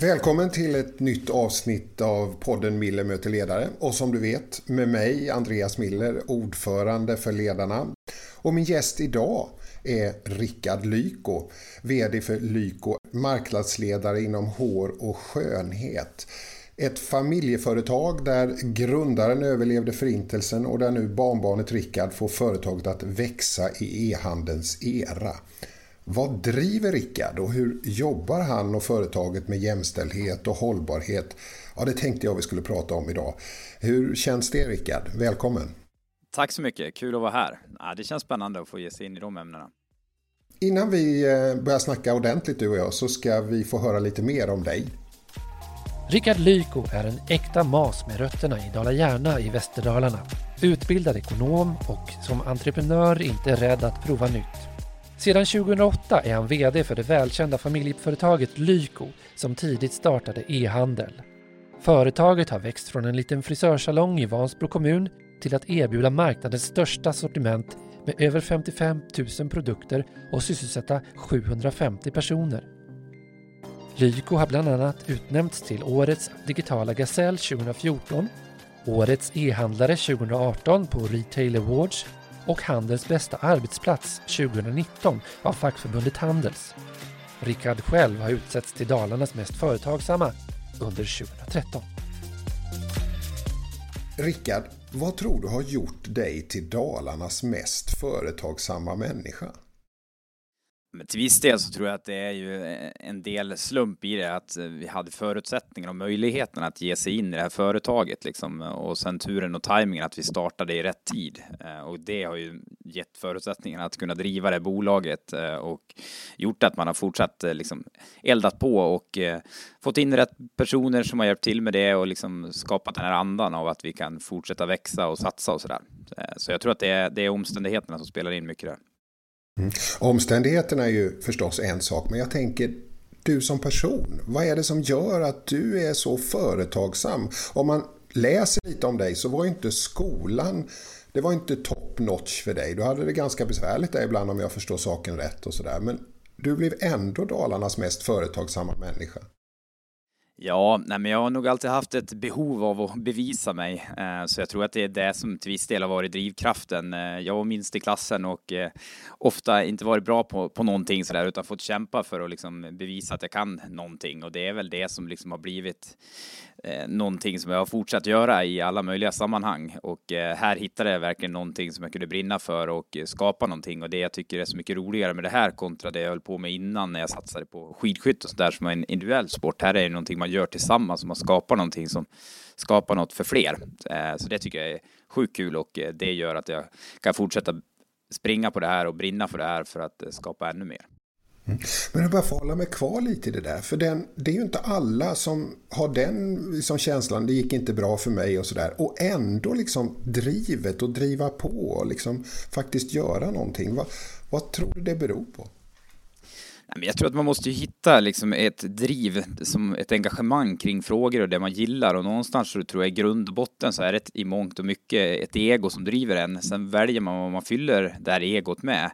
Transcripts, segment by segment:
Välkommen till ett nytt avsnitt av podden Miller möter ledare och som du vet med mig Andreas Miller, ordförande för Ledarna. Och min gäst idag är Rickard Lyko, VD för Lyko, marknadsledare inom hår och skönhet. Ett familjeföretag där grundaren överlevde förintelsen och där nu barnbarnet Rickard får företaget att växa i e-handelns era. Vad driver Rickard och hur jobbar han och företaget med jämställdhet och hållbarhet? Ja, det tänkte jag vi skulle prata om idag. Hur känns det Rickard? Välkommen! Tack så mycket, kul att vara här. Ja, det känns spännande att få ge sig in i de ämnena. Innan vi eh, börjar snacka ordentligt du och jag så ska vi få höra lite mer om dig. Rickard Lyko är en äkta mas med rötterna i Dala-Järna i Västerdalarna. Utbildad ekonom och som entreprenör inte rädd att prova nytt. Sedan 2008 är han VD för det välkända familjeföretaget Lyko som tidigt startade e-handel. Företaget har växt från en liten frisörsalong i Vansbro kommun till att erbjuda marknadens största sortiment med över 55 000 produkter och sysselsätta 750 personer. Lyko har bland annat utnämnts till Årets digitala gasell 2014, Årets e-handlare 2018 på Retail Awards och Handels bästa arbetsplats 2019 av fackförbundet Handels. Rickard själv har utsetts till Dalarnas mest företagsamma under 2013. Rickard, vad tror du har gjort dig till Dalarnas mest företagsamma människa? Men till viss del så tror jag att det är ju eh, en del slump i det, att eh, vi hade förutsättningar och möjligheten att ge sig in i det här företaget liksom. Och sen turen och tajmingen att vi startade i rätt tid. Eh, och det har ju gett förutsättningarna att kunna driva det bolaget och gjort att man har fortsatt liksom eldat på och fått in rätt personer som har hjälpt till med det och liksom skapat den här andan av att vi kan fortsätta växa och satsa och sådär. Så jag tror att det är, det är omständigheterna som spelar in mycket där. Mm. Omständigheterna är ju förstås en sak, men jag tänker du som person. Vad är det som gör att du är så företagsam? Om man läser lite om dig så var ju inte skolan det var inte top notch för dig. Du hade det ganska besvärligt där ibland om jag förstår saken rätt och sådär. Men du blev ändå Dalarnas mest företagsamma människa. Ja, nej, men jag har nog alltid haft ett behov av att bevisa mig, eh, så jag tror att det är det som till viss del har varit drivkraften. Eh, jag var minst i klassen och eh, ofta inte varit bra på, på någonting sådär, utan fått kämpa för att liksom bevisa att jag kan någonting och det är väl det som liksom har blivit eh, någonting som jag har fortsatt göra i alla möjliga sammanhang och eh, här hittade jag verkligen någonting som jag kunde brinna för och eh, skapa någonting och det jag tycker är så mycket roligare med det här kontra det jag höll på med innan när jag satsade på skidskytte och sådär som är en individuell sport. Här är det någonting man gör tillsammans och man skapar någonting som skapar något för fler. Eh, så det tycker jag är sjukt kul och eh, det gör att jag kan fortsätta springa på det här och brinna för det här för att eh, skapa ännu mer. Mm. Men jag bara får hålla mig kvar lite i det där. För den, det är ju inte alla som har den liksom känslan, det gick inte bra för mig och sådär. Och ändå liksom drivet och driva på och liksom faktiskt göra någonting. Vad, vad tror du det beror på? Jag tror att man måste hitta liksom ett driv, som ett engagemang kring frågor och det man gillar och någonstans så tror jag i grund och botten så är det i mångt och mycket ett ego som driver en. Sen väljer man vad man fyller det här egot med.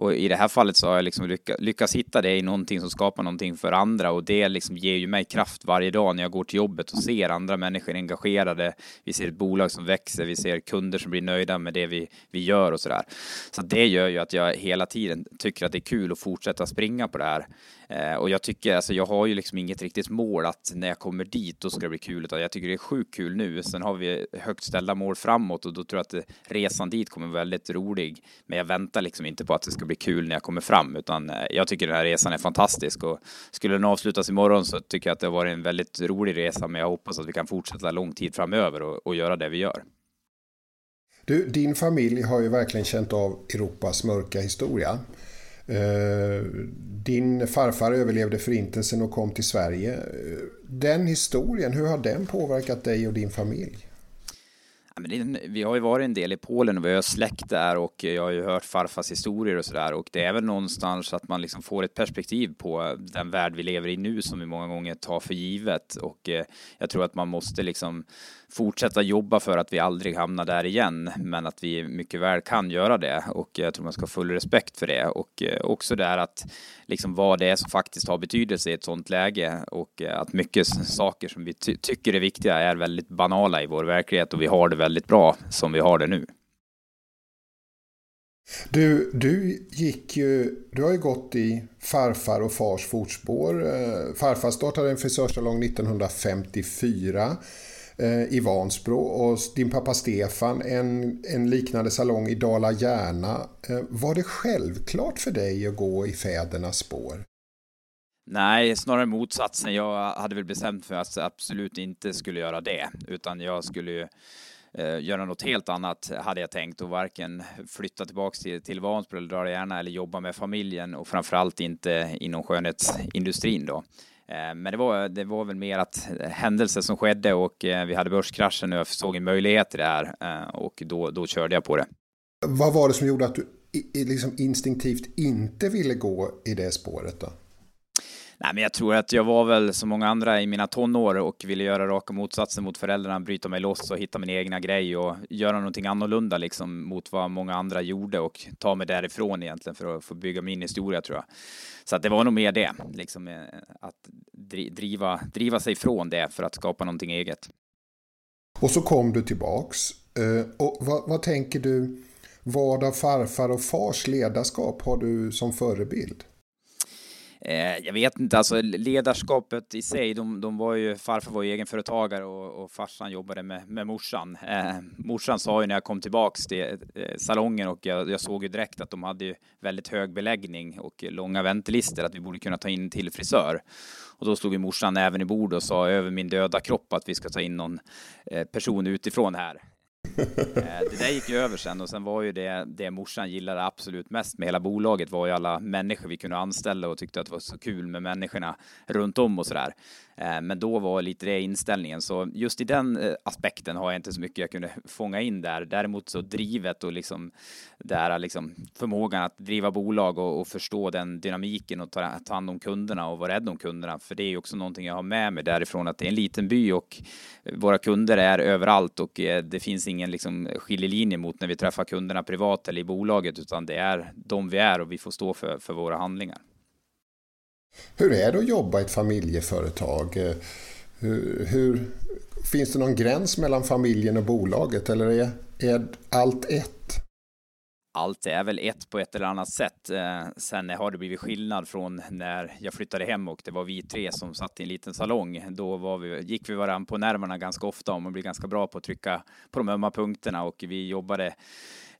Och i det här fallet så har jag liksom lyckats, lyckats hitta det i någonting som skapar någonting för andra och det liksom ger ju mig kraft varje dag när jag går till jobbet och ser andra människor engagerade. Vi ser ett bolag som växer, vi ser kunder som blir nöjda med det vi, vi gör och sådär. Så det gör ju att jag hela tiden tycker att det är kul att fortsätta springa på det här. Eh, och jag tycker, alltså jag har ju liksom inget riktigt mål att när jag kommer dit då ska det bli kul, utan jag tycker det är sjukt kul nu. Sen har vi högt ställda mål framåt och då tror jag att resan dit kommer vara väldigt rolig. Men jag väntar liksom inte på att det ska bli kul när jag kommer fram, utan eh, jag tycker den här resan är fantastisk och skulle den avslutas imorgon så tycker jag att det har varit en väldigt rolig resa, men jag hoppas att vi kan fortsätta lång tid framöver och, och göra det vi gör. Du, din familj har ju verkligen känt av Europas mörka historia. Eh, din farfar överlevde förintelsen och kom till Sverige. Eh, den historien, hur har den påverkat dig och din familj? vi har ju varit en del i Polen och vi har släkt där och jag har ju hört farfars historier och sådär och det är väl någonstans att man liksom får ett perspektiv på den värld vi lever i nu som vi många gånger tar för givet och eh, jag tror att man måste liksom fortsätta jobba för att vi aldrig hamnar där igen men att vi mycket väl kan göra det. Och jag tror man ska ha full respekt för det. Och eh, också det här att liksom vad det är som faktiskt har betydelse i ett sådant läge. Och eh, att mycket saker som vi ty tycker är viktiga är väldigt banala i vår verklighet. Och vi har det väldigt bra som vi har det nu. Du, du gick ju, du har ju gått i farfar och fars fotspår. Eh, farfar startade en frisörsalong 1954 Eh, i Vansbro och din pappa Stefan en, en liknande salong i Dala-Järna. Eh, var det självklart för dig att gå i fädernas spår? Nej, snarare motsatsen. Jag hade väl bestämt för att jag absolut inte skulle göra det, utan jag skulle ju eh, göra något helt annat hade jag tänkt och varken flytta tillbaks till, till Vansbro eller Dala-Järna eller jobba med familjen och framförallt inte inom skönhetsindustrin då. Eh, men det var, det var väl mer att eh, händelser som skedde och eh, vi hade börskraschen och jag såg en möjlighet i det här och då, då körde jag på det. Vad var det som gjorde att du liksom instinktivt inte ville gå i det spåret då? Nej, men jag tror att jag var väl som många andra i mina tonår och ville göra raka motsatsen mot föräldrarna, bryta mig loss och hitta min egna grej och göra någonting annorlunda liksom mot vad många andra gjorde och ta mig därifrån egentligen för att få bygga min historia tror jag. Så att det var nog mer det, liksom eh, att driva, driva sig från det för att skapa någonting eget. Och så kom du tillbaks. Eh, och vad, vad tänker du, vad av farfar och fars ledarskap har du som förebild? Eh, jag vet inte, alltså ledarskapet i sig, de, de var ju, farfar var ju egenföretagare och, och farsan jobbade med, med morsan. Eh, morsan sa ju när jag kom tillbaks till eh, salongen och jag, jag, såg ju direkt att de hade ju väldigt hög beläggning och långa väntelister, att vi borde kunna ta in till frisör. Och då slog ju morsan även i bord och sa över min döda kropp att vi ska ta in någon eh, person utifrån här. Eh, det där gick ju över sen och sen var ju det, det morsan gillade absolut mest med hela bolaget var ju alla människor vi kunde anställa och tyckte att det var så kul med människorna runt om och sådär. där. men då var lite det inställningen, så just i den eh, aspekten har jag inte så mycket jag kunde fånga in där. Däremot så drivet och liksom där liksom förmågan att driva bolag och, och förstå den dynamiken och ta, ta hand om kunderna och vara rädd om kunderna. För det är ju också någonting jag har med mig därifrån att det är en liten by och våra kunder är överallt och det finns ingen liksom skiljelinje mot när vi träffar kunderna privat eller i bolaget, utan det är de vi är och vi får stå för, för våra handlingar. Hur är det att jobba i ett familjeföretag? Hur, hur, finns det någon gräns mellan familjen och bolaget eller är, är allt ett? Allt är väl ett på ett eller annat sätt. Eh, sen har det blivit skillnad från när jag flyttade hem och det var vi tre som satt i en liten salong. Då var vi, gick vi varandra på nerverna ganska ofta och man blir ganska bra på att trycka på de ömma punkterna och vi jobbade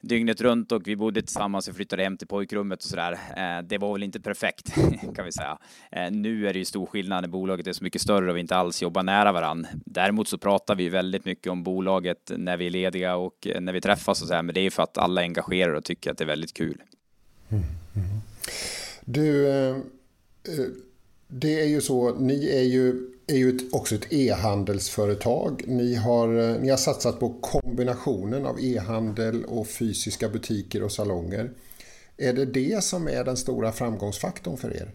dygnet runt och vi bodde tillsammans och flyttade hem till pojkrummet och sådär. Eh, det var väl inte perfekt kan vi säga. Eh, nu är det ju stor skillnad när bolaget är så mycket större och vi inte alls jobbar nära varann. Däremot så pratar vi väldigt mycket om bolaget när vi är lediga och eh, när vi träffas och så här, men det är för att alla engagerar och tycker att det är väldigt kul. Mm, mm. Du, eh, eh, det är ju så, ni är ju är ju ett, också ett e-handelsföretag. Ni har, eh, ni har satsat på kombinationen av e-handel och fysiska butiker och salonger. Är det det som är den stora framgångsfaktorn för er?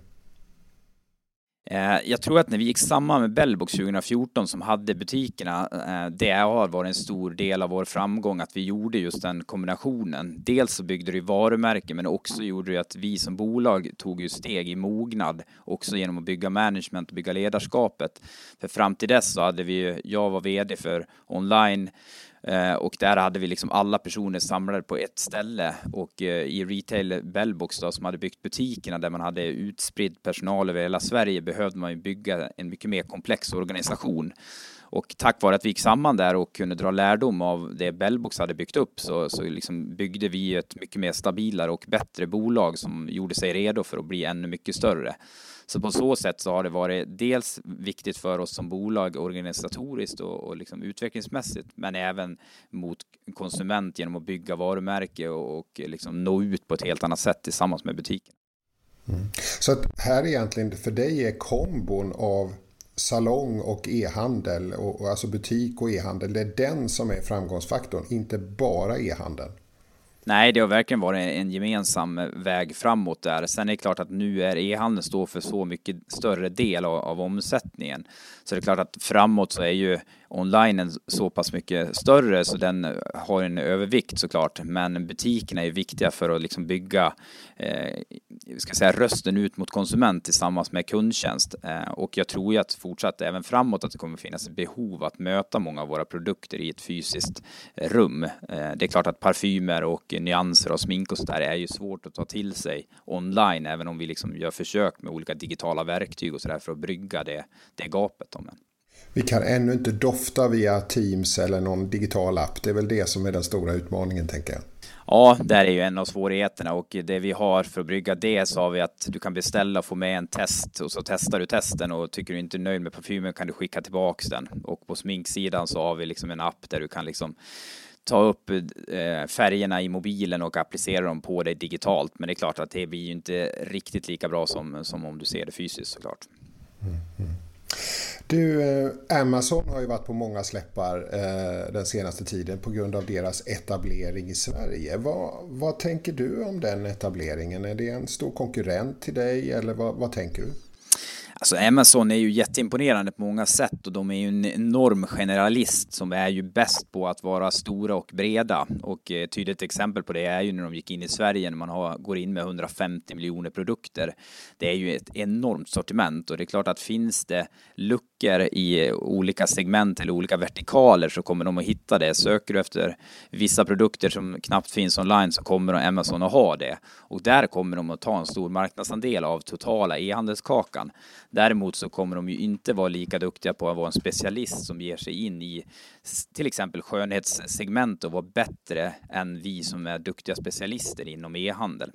Eh, jag tror att när vi gick samman med Bellbox 2014 som hade butikerna, eh, det har varit en stor del av vår framgång att vi gjorde just den kombinationen. Dels så byggde det varumärke men också gjorde det att vi som bolag tog ju steg i mognad också genom att bygga management och bygga ledarskapet. För fram till dess så hade vi, ju, jag var VD för online Eh, och där hade vi liksom alla personer samlade på ett ställe och eh, i retail Bellbox då, som hade byggt butikerna där man hade utspridd personal över hela Sverige behövde man ju bygga en mycket mer komplex organisation. Och tack vare att vi gick samman där och kunde dra lärdom av det Bellbox hade byggt upp så, så liksom byggde vi ett mycket mer stabilare och bättre bolag som gjorde sig redo för att bli ännu mycket större. Så på så sätt så har det varit dels viktigt för oss som bolag organisatoriskt och, och liksom utvecklingsmässigt, men även mot konsument genom att bygga varumärke och, och liksom nå ut på ett helt annat sätt tillsammans med butiken. Mm. Så att här egentligen för dig är kombon av salong och e-handel, och, alltså butik och e-handel, det är den som är framgångsfaktorn, inte bara e-handeln. Nej, det har verkligen varit en gemensam väg framåt där. Sen är det klart att nu är e-handeln står för så mycket större del av, av omsättningen. Så det är klart att framåt så är ju online så pass mycket större så den har en övervikt såklart. Men butikerna är viktiga för att liksom bygga eh, ska säga, rösten ut mot konsument tillsammans med kundtjänst. Eh, och jag tror ju att fortsatt även framåt att det kommer finnas ett behov att möta många av våra produkter i ett fysiskt rum. Eh, det är klart att parfymer och nyanser och smink och sådär är ju svårt att ta till sig online även om vi liksom gör försök med olika digitala verktyg och sådär för att brygga det, det gapet. Då. Vi kan ännu inte dofta via Teams eller någon digital app. Det är väl det som är den stora utmaningen, tänker jag. Ja, där är ju en av svårigheterna och det vi har för att brygga det så har vi att du kan beställa och få med en test och så testar du testen och tycker du inte är nöjd med parfymen kan du skicka tillbaks den. Och på sminksidan så har vi liksom en app där du kan liksom ta upp eh, färgerna i mobilen och applicera dem på dig digitalt. Men det är klart att det blir ju inte riktigt lika bra som, som om du ser det fysiskt såklart. Mm, mm. Du, eh, Amazon har ju varit på många släppar eh, den senaste tiden på grund av deras etablering i Sverige. Vad, vad tänker du om den etableringen? Är det en stor konkurrent till dig eller vad, vad tänker du? Alltså Amazon är ju jätteimponerande på många sätt och de är ju en enorm generalist som är ju bäst på att vara stora och breda. Och ett tydligt exempel på det är ju när de gick in i Sverige när man har, går in med 150 miljoner produkter. Det är ju ett enormt sortiment och det är klart att finns det luckor i olika segment eller olika vertikaler så kommer de att hitta det. Söker du efter vissa produkter som knappt finns online så kommer Amazon att ha det. Och där kommer de att ta en stor marknadsandel av totala e-handelskakan. Däremot så kommer de ju inte vara lika duktiga på att vara en specialist som ger sig in i till exempel skönhetssegment och vara bättre än vi som är duktiga specialister inom e-handel.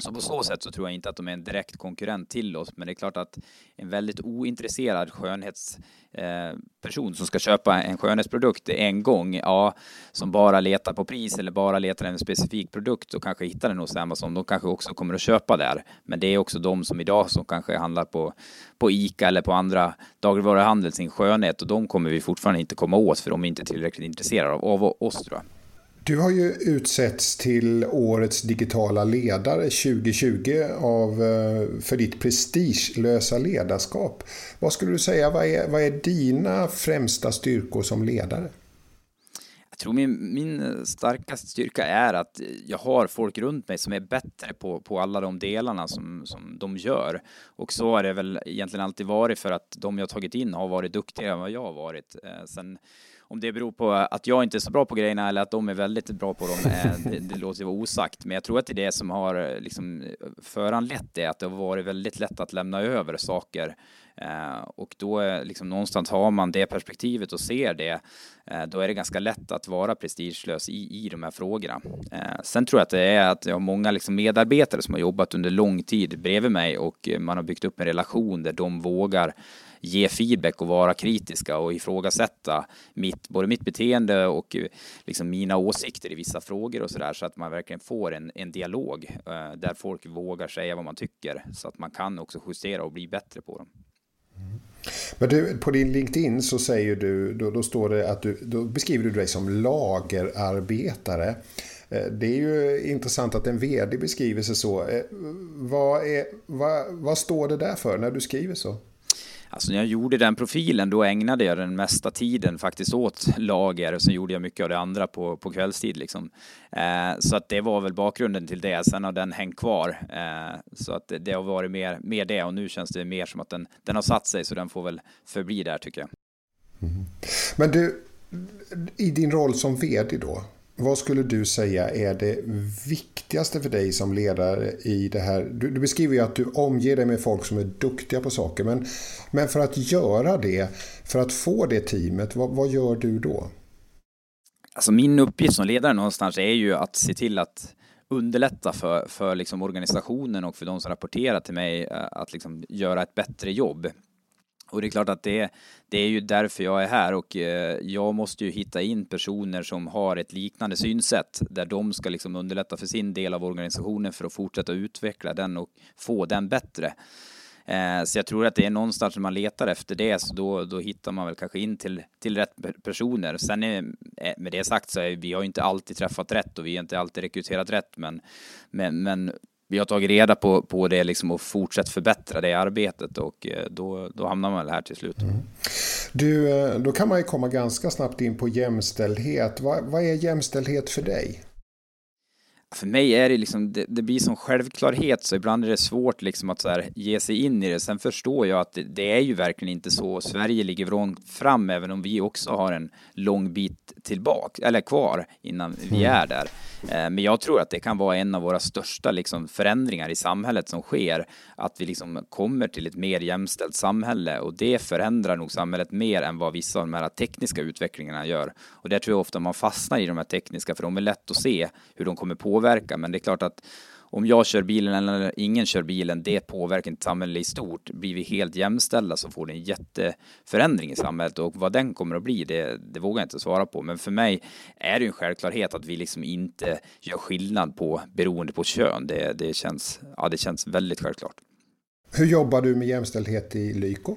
Så på så sätt så tror jag inte att de är en direkt konkurrent till oss, men det är klart att en väldigt ointresserad skönhetsperson eh, som ska köpa en skönhetsprodukt en gång, ja, som bara letar på pris eller bara letar en specifik produkt och kanske hittar den hos Amazon, de kanske också kommer att köpa där. Men det är också de som idag som kanske handlar på, på ICA eller på andra dagligvaruhandel sin skönhet och de kommer vi fortfarande inte komma åt för de är inte tillräckligt intresserade av, av oss tror jag. Du har ju utsetts till årets digitala ledare 2020 av, eh, för ditt prestigelösa ledarskap. Vad skulle du säga, vad är, vad är dina främsta styrkor som ledare? Jag tror min, min starkaste styrka är att jag har folk runt mig som är bättre på, på alla de delarna som, som de gör. Och så har det väl egentligen alltid varit för att de jag tagit in har varit duktigare än vad jag har varit. Eh, sen om det beror på att jag inte är så bra på grejerna eller att de är väldigt bra på dem, eh, det, det låter ju vara osagt. Men jag tror att det är det som har eh, liksom föranlett det, att det har varit väldigt lätt att lämna över saker. Eh, och då eh, liksom någonstans har man det perspektivet och ser det, eh, då är det ganska lätt att vara prestigelös i, i de här frågorna. Sen tror jag att det är att jag har många liksom medarbetare som har jobbat under lång tid bredvid mig och man har byggt upp en relation där de vågar ge feedback och vara kritiska och ifrågasätta mitt, både mitt beteende och liksom mina åsikter i vissa frågor och sådär så att man verkligen får en, en dialog eh, där folk vågar säga vad man tycker så att man kan också justera och bli bättre på dem. Men du, på din LinkedIn så säger du, då, då står det att du, då beskriver du dig som lagerarbetare. Eh, det är ju intressant att en vd beskriver sig så. Eh, vad, är, vad, vad står det där för när du skriver så? Alltså när jag gjorde den profilen då ägnade jag den mesta tiden faktiskt åt lager och sen gjorde jag mycket av det andra på, på kvällstid liksom. Eh, så att det var väl bakgrunden till det. Sen har den hängt kvar. Eh, så att det har varit mer, mer det och nu känns det mer som att den, den har satt sig så den får väl förbli där tycker jag. Mm. Men du, i din roll som vd då, vad skulle du säga är det viktigaste för dig som ledare i det här? Du, du, beskriver ju att du omger dig med folk som är duktiga på saker. Men, men för att göra det, för att få det teamet, vad, vad gör du då? Alltså min uppgift som ledare någonstans är ju att se till att underlätta för, för liksom organisationen och för de som rapporterar till mig eh, att liksom göra ett bättre jobb. Och det är klart att det, det är ju därför jag är här och eh, jag måste ju hitta in personer som har ett liknande synsätt där de ska liksom underlätta för sin del av organisationen för att fortsätta utveckla den och få den bättre. Eh, så jag tror att det är någonstans när man letar efter det, så då, då hittar man väl kanske in till, till rätt personer. Sen är, eh, med det sagt så är vi har inte alltid träffat rätt och vi har inte alltid rekryterat rätt, men, men, men vi har tagit reda på, på det liksom och fortsatt förbättra det arbetet och eh, då, då hamnar man väl här till slut. Mm. Du, eh, då kan man ju komma ganska snabbt in på jämställdhet. Vad, vad är jämställdhet för dig? För mig är det liksom, det, det, blir som självklarhet så ibland är det svårt liksom att så här, ge sig in i det. Sen förstår jag att det, det är ju verkligen inte så. Sverige ligger långt fram även om vi också har en lång bit tillbaka, eller kvar innan vi mm. är där. Eh, men jag tror att det kan vara en av våra största liksom, förändringar i samhället som sker. Att vi liksom kommer till ett mer jämställt samhälle och det förändrar nog samhället mer än vad vissa av de här tekniska utvecklingarna gör. Och där tror jag ofta man fastnar i de här tekniska för de är lätt att se hur de kommer påverka. Men det är klart att om jag kör bilen eller ingen kör bilen, det påverkar inte samhället i stort. Blir vi helt jämställda så får det en jätteförändring i samhället och vad den kommer att bli, det, det vågar jag inte svara på. Men för mig är det en självklarhet att vi liksom inte gör skillnad på beroende på kön. Det, det, känns, ja, det känns väldigt självklart. Hur jobbar du med jämställdhet i Lyko?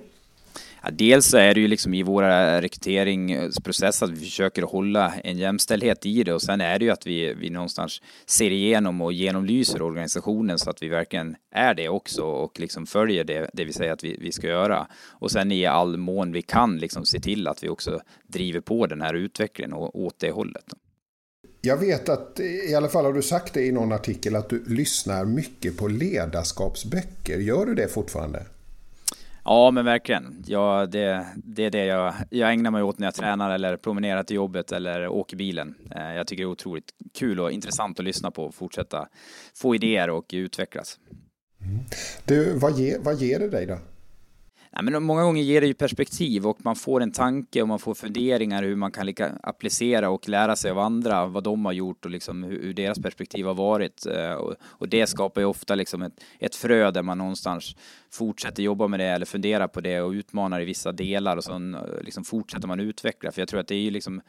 Ja, dels så är det ju liksom i våra rekryteringsprocesser att vi försöker hålla en jämställdhet i det och sen är det ju att vi, vi någonstans ser igenom och genomlyser organisationen så att vi verkligen är det också och liksom följer det, det vi säger att vi, vi ska göra. Och sen i all mån vi kan liksom se till att vi också driver på den här utvecklingen och åt det hållet. Jag vet att, i alla fall har du sagt det i någon artikel, att du lyssnar mycket på ledarskapsböcker. Gör du det fortfarande? Ja, men verkligen. Ja, det, det är det jag, jag ägnar mig åt när jag tränar eller promenerar till jobbet eller åker bilen. Eh, jag tycker det är otroligt kul och intressant att lyssna på och fortsätta få idéer och utvecklas. Mm. Du, vad, ge, vad ger det dig då? Nej, men många gånger ger det ju perspektiv och man får en tanke och man får funderingar hur man kan lika applicera och lära sig av andra vad de har gjort och liksom hur, hur deras perspektiv har varit. Eh, och, och, det skapar ju ofta liksom ett, ett frö där man någonstans fortsätter jobba med det eller fundera på det och utmanar i vissa delar och sen eh, liksom fortsätter man utveckla. För jag tror att det är ju liksom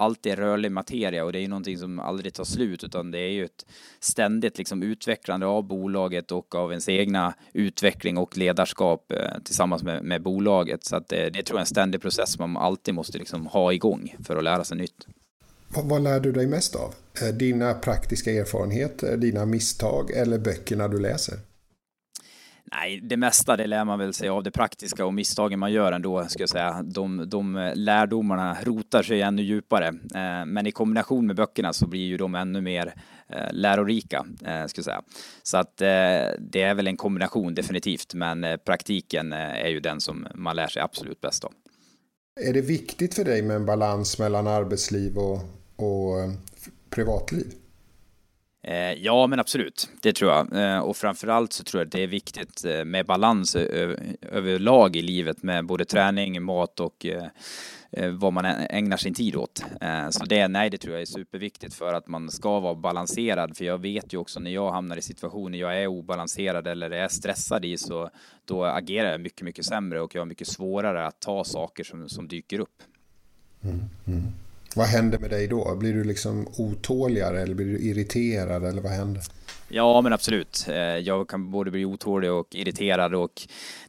alltid rörlig materia och det är ju någonting som aldrig tar slut utan det är ju ett ständigt liksom utvecklande av bolaget och av ens egna utveckling och ledarskap eh, tillsammans med, med bolaget. Så att det, det tror jag är en ständig process som man alltid måste liksom ha igång för att lära sig nytt. Vad, vad lär du dig mest av? Eh, dina praktiska erfarenheter, dina misstag eller böckerna du läser? Nej, det mesta det lär man väl sig av det praktiska och misstagen man gör ändå, ska jag säga. De, de lärdomarna rotar sig ännu djupare. Eh, men i kombination med böckerna så blir ju de ännu mer eh, lärorika, eh, ska jag säga. Så att det är väl en kombination definitivt, men praktiken är ju den som man lär sig absolut bäst av. Är det viktigt för dig med en balans mellan arbetsliv och, och privatliv? Eh, ja, men absolut, det tror jag. Eh, och framförallt så tror jag det är viktigt eh, med balans överlag i livet med både träning, mat och vad man ägnar sin tid åt. Så det, nej, det tror jag är superviktigt för att man ska vara balanserad. För jag vet ju också när jag hamnar i situationer jag är obalanserad eller är stressad i så då agerar jag mycket, mycket sämre och jag har mycket svårare att ta saker som, som dyker upp. Mm, mm. Vad händer med dig då? Blir du liksom otåligare eller blir du irriterad eller vad händer? Ja, men absolut. Eh, jag kan både bli otålig och irriterad och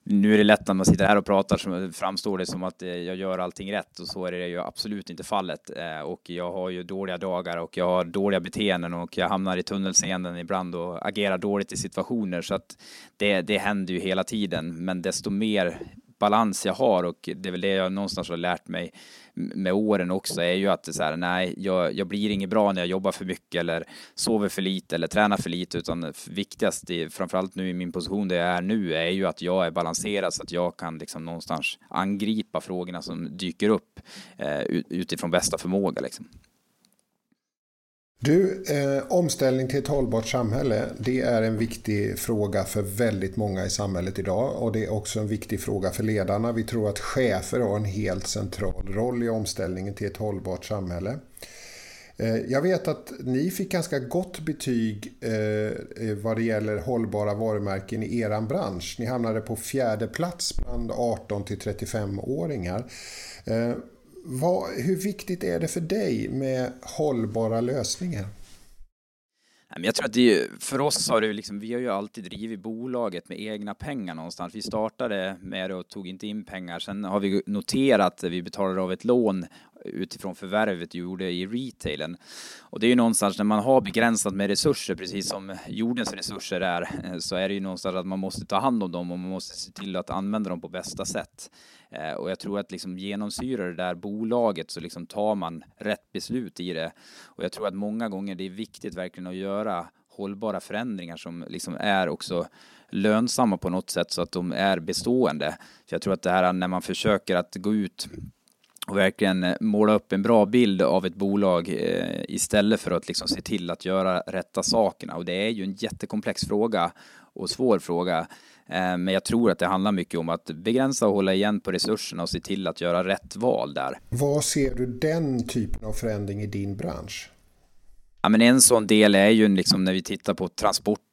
nu är det lätt när man sitter här och pratar så framstår det som att eh, jag gör allting rätt och så är det ju absolut inte fallet. Eh, och jag har ju dåliga dagar och jag har dåliga beteenden och jag hamnar i tunnelseenden ibland och agerar dåligt i situationer så att det, det händer ju hela tiden. Men desto mer balans jag har och det är väl det jag någonstans har lärt mig med åren också är ju att det så här, nej, jag, jag blir inget bra när jag jobbar för mycket eller sover för lite eller tränar för lite, utan viktigast, i, framförallt nu i min position där jag är nu, är ju att jag är balanserad så att jag kan liksom någonstans angripa frågorna som dyker upp eh, utifrån bästa förmåga liksom. Du, eh, omställning till ett hållbart samhälle, det är en viktig fråga för väldigt många i samhället idag och det är också en viktig fråga för ledarna. Vi tror att chefer har en helt central roll i omställningen till ett hållbart samhälle. Eh, jag vet att ni fick ganska gott betyg eh, eh vad det gäller hållbara varumärken i er bransch. Ni hamnade på fjärde plats bland 18 till 35-åringar. Vad, hur viktigt är det för dig med hållbara lösningar? Jag tror att det, för oss har det liksom, vi har ju alltid drivit bolaget med egna pengar någonstans. Vi startade med det och tog inte in pengar. Sen har vi noterat vi betalade av ett lån utifrån förvärvet gjorde i retailen. Och det är ju någonstans när man har begränsat med resurser, precis som jordens resurser är, eh, så är det ju någonstans att man måste ta hand om dem och man måste se till att använda dem på bästa sätt. Eh, och jag tror att liksom genomsyrar det där bolaget så liksom tar man rätt beslut i det. Och jag tror att många gånger det är viktigt verkligen att göra hållbara förändringar som liksom är också lönsamma på något sätt så att de är bestående. För jag tror att det här när man försöker att gå ut och verkligen eh, måla upp en bra bild av ett bolag eh, istället för att liksom se till att göra rätta sakerna. Och det är ju en jättekomplex fråga och svår fråga. Eh, men jag tror att det handlar mycket om att begränsa och hålla igen på resurserna och se till att göra rätt val där. Vad ser du den typen av förändring i din bransch? Ja, men en sån del är ju liksom när vi tittar på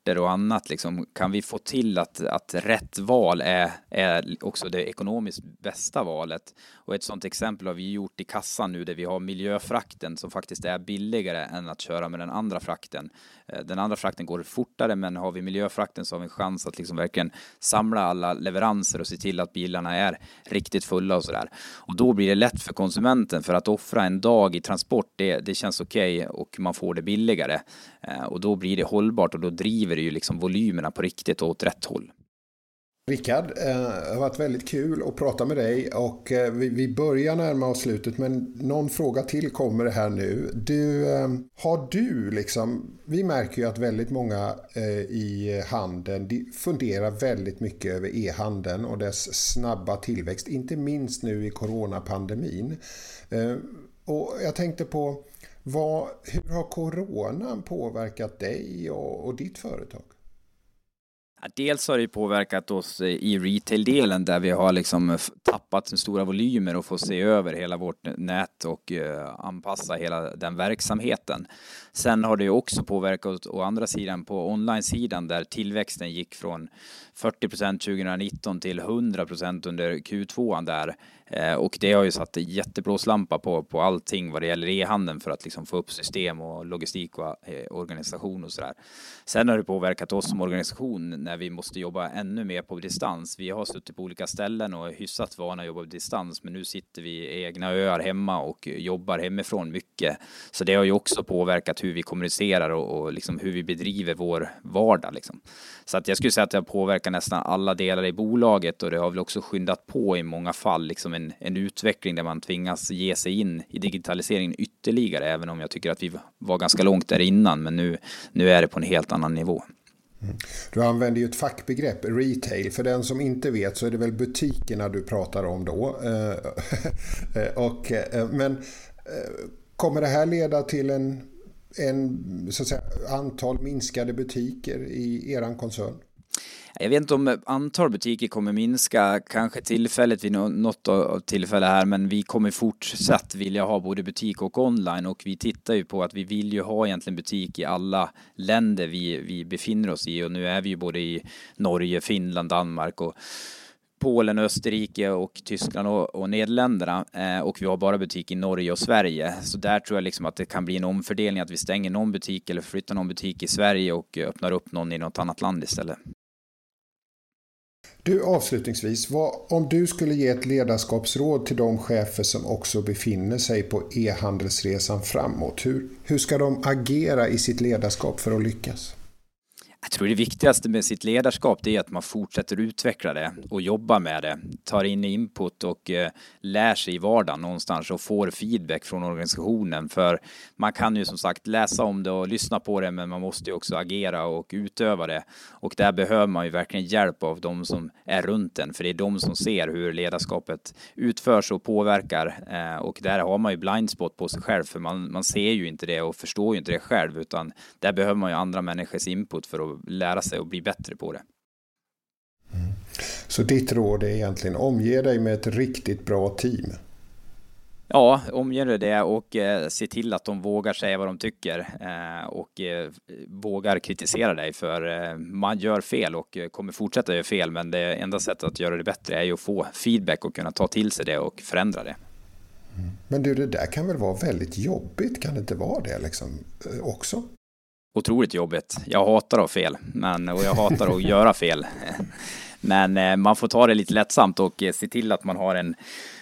experter och annat, liksom, kan vi få till att, att rätt val är, är också det ekonomiskt bästa valet? Och ett sådant exempel har vi gjort i kassan nu där vi har miljöfrakten som faktiskt är billigare än att köra med den andra frakten. Eh, den andra frakten går fortare, men har vi miljöfrakten så har vi en chans att liksom verkligen samla alla leveranser och se till att bilarna är riktigt fulla och sådär. Och då blir det lätt för konsumenten för att offra en dag i transport, det, det känns okej okay och man får det billigare. Eh, och då blir det hållbart och då driver det ju liksom volymerna på riktigt och åt rätt håll. Rickard, eh, det har varit väldigt kul att prata med dig och eh, vi börjar närma oss slutet men någon fråga till kommer här nu. Du, eh, har du liksom, vi märker ju att väldigt många i handeln funderar väldigt mycket över e-handeln och dess snabba tillväxt, inte minst nu i coronapandemin. Och jag tänkte på vad, hur har coronan påverkat dig och, och ditt företag? Dels har det påverkat oss i retail-delen där vi har liksom eh, tappat stora volymer och får se över hela vårt nät och eh, anpassa hela den verksamheten. Sen har det också påverkat å andra sidan på online-sidan där tillväxten gick från 40 procent 2019 till 100 procent under Q2 där Eh, och det har ju satt jätteblåslampa på, på allting vad det gäller e-handeln för att liksom få upp system och logistik och eh, organisation och sådär. Sen har det påverkat oss som organisation när vi måste jobba ännu mer på distans. Vi har suttit på olika ställen och är hyfsat vana att jobba på distans, men nu sitter vi i egna öar hemma och jobbar hemifrån mycket. Så det har ju också påverkat hur vi kommunicerar och, och liksom hur vi bedriver vår vardag. Liksom. Så att jag skulle säga att det har påverkat nästan alla delar i bolaget och det har väl också skyndat på i många fall liksom en, en utveckling där man tvingas ge sig in i digitaliseringen ytterligare, även om jag tycker att vi var ganska långt där innan, men nu, nu är det på en helt annan nivå. Mm. Du använder ju ett fackbegrepp, retail. För den som inte vet så är det väl butikerna du pratar om då. Eh, eh, och, eh, men kommer det här leda till en, en så att säga, antal minskade butiker i eran koncern? Jag vet inte om antal butiker kommer minska, kanske tillfälligt vid något tillfälle här, men vi kommer fortsatt vilja ha både butik och online och vi tittar ju på att vi vill ju ha egentligen butik i alla länder vi, vi befinner oss i och nu är vi ju både i Norge, Finland, Danmark och Polen, Österrike och Tyskland och, och Nederländerna eh, och vi har bara butik i Norge och Sverige. Så där tror jag liksom att det kan bli en omfördelning, att vi stänger någon butik eller flyttar någon butik i Sverige och öppnar upp någon i något annat land istället. Du avslutningsvis, vad, om du skulle ge ett ledarskapsråd till de chefer som också befinner sig på e-handelsresan framåt, hur, hur ska de agera i sitt ledarskap för att lyckas? Jag tror det viktigaste med sitt ledarskap det är att man fortsätter utveckla det och jobba med det, tar in input och eh, lär sig i vardagen någonstans och får feedback från organisationen. För man kan ju som sagt läsa om det och lyssna på det, men man måste ju också agera och utöva det. Och där behöver man ju verkligen hjälp av de som är runt en, för det är de som ser hur ledarskapet utförs och påverkar. Eh, och där har man ju blindspot på sig själv, för man, man ser ju inte det och förstår ju inte det själv, utan där behöver man ju andra människors input för att lära sig och bli bättre på det. Mm. Så ditt råd är egentligen omge dig med ett riktigt bra team? Ja, omge dig det och eh, se till att de vågar säga vad de tycker eh, och eh, vågar kritisera dig för man gör fel och kommer fortsätta göra fel men det enda sättet att göra det bättre är ju att få feedback och kunna ta till sig det och förändra det. Mm. Men du, det där kan väl vara väldigt jobbigt, kan det inte vara det liksom också? Otroligt jobbigt. Jag hatar att ha fel, men, och jag hatar att göra fel. Men eh, man får ta det lite lättsamt och eh, se till att man har en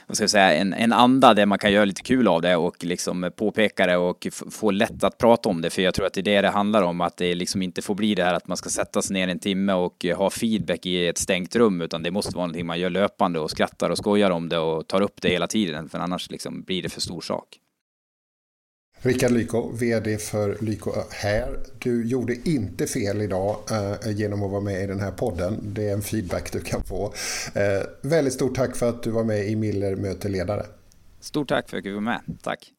vad ska jag säga, en, en anda där man kan göra lite kul av det och liksom påpeka det och få lätt att prata om det. För jag tror att det är det det handlar om, att det liksom inte får bli det här att man ska sätta sig ner en timme och eh, ha feedback i ett stängt rum, utan det måste vara någonting man gör löpande och skrattar och skojar om det och tar upp det hela tiden, för annars liksom blir det för stor sak. Rickard Lyko, VD för Lyko här. Du gjorde inte fel idag eh, genom att vara med i den här podden. Det är en feedback du kan få. Eh, väldigt stort tack för att du var med i Miller möter ledare. Stort tack för att du var med. Tack.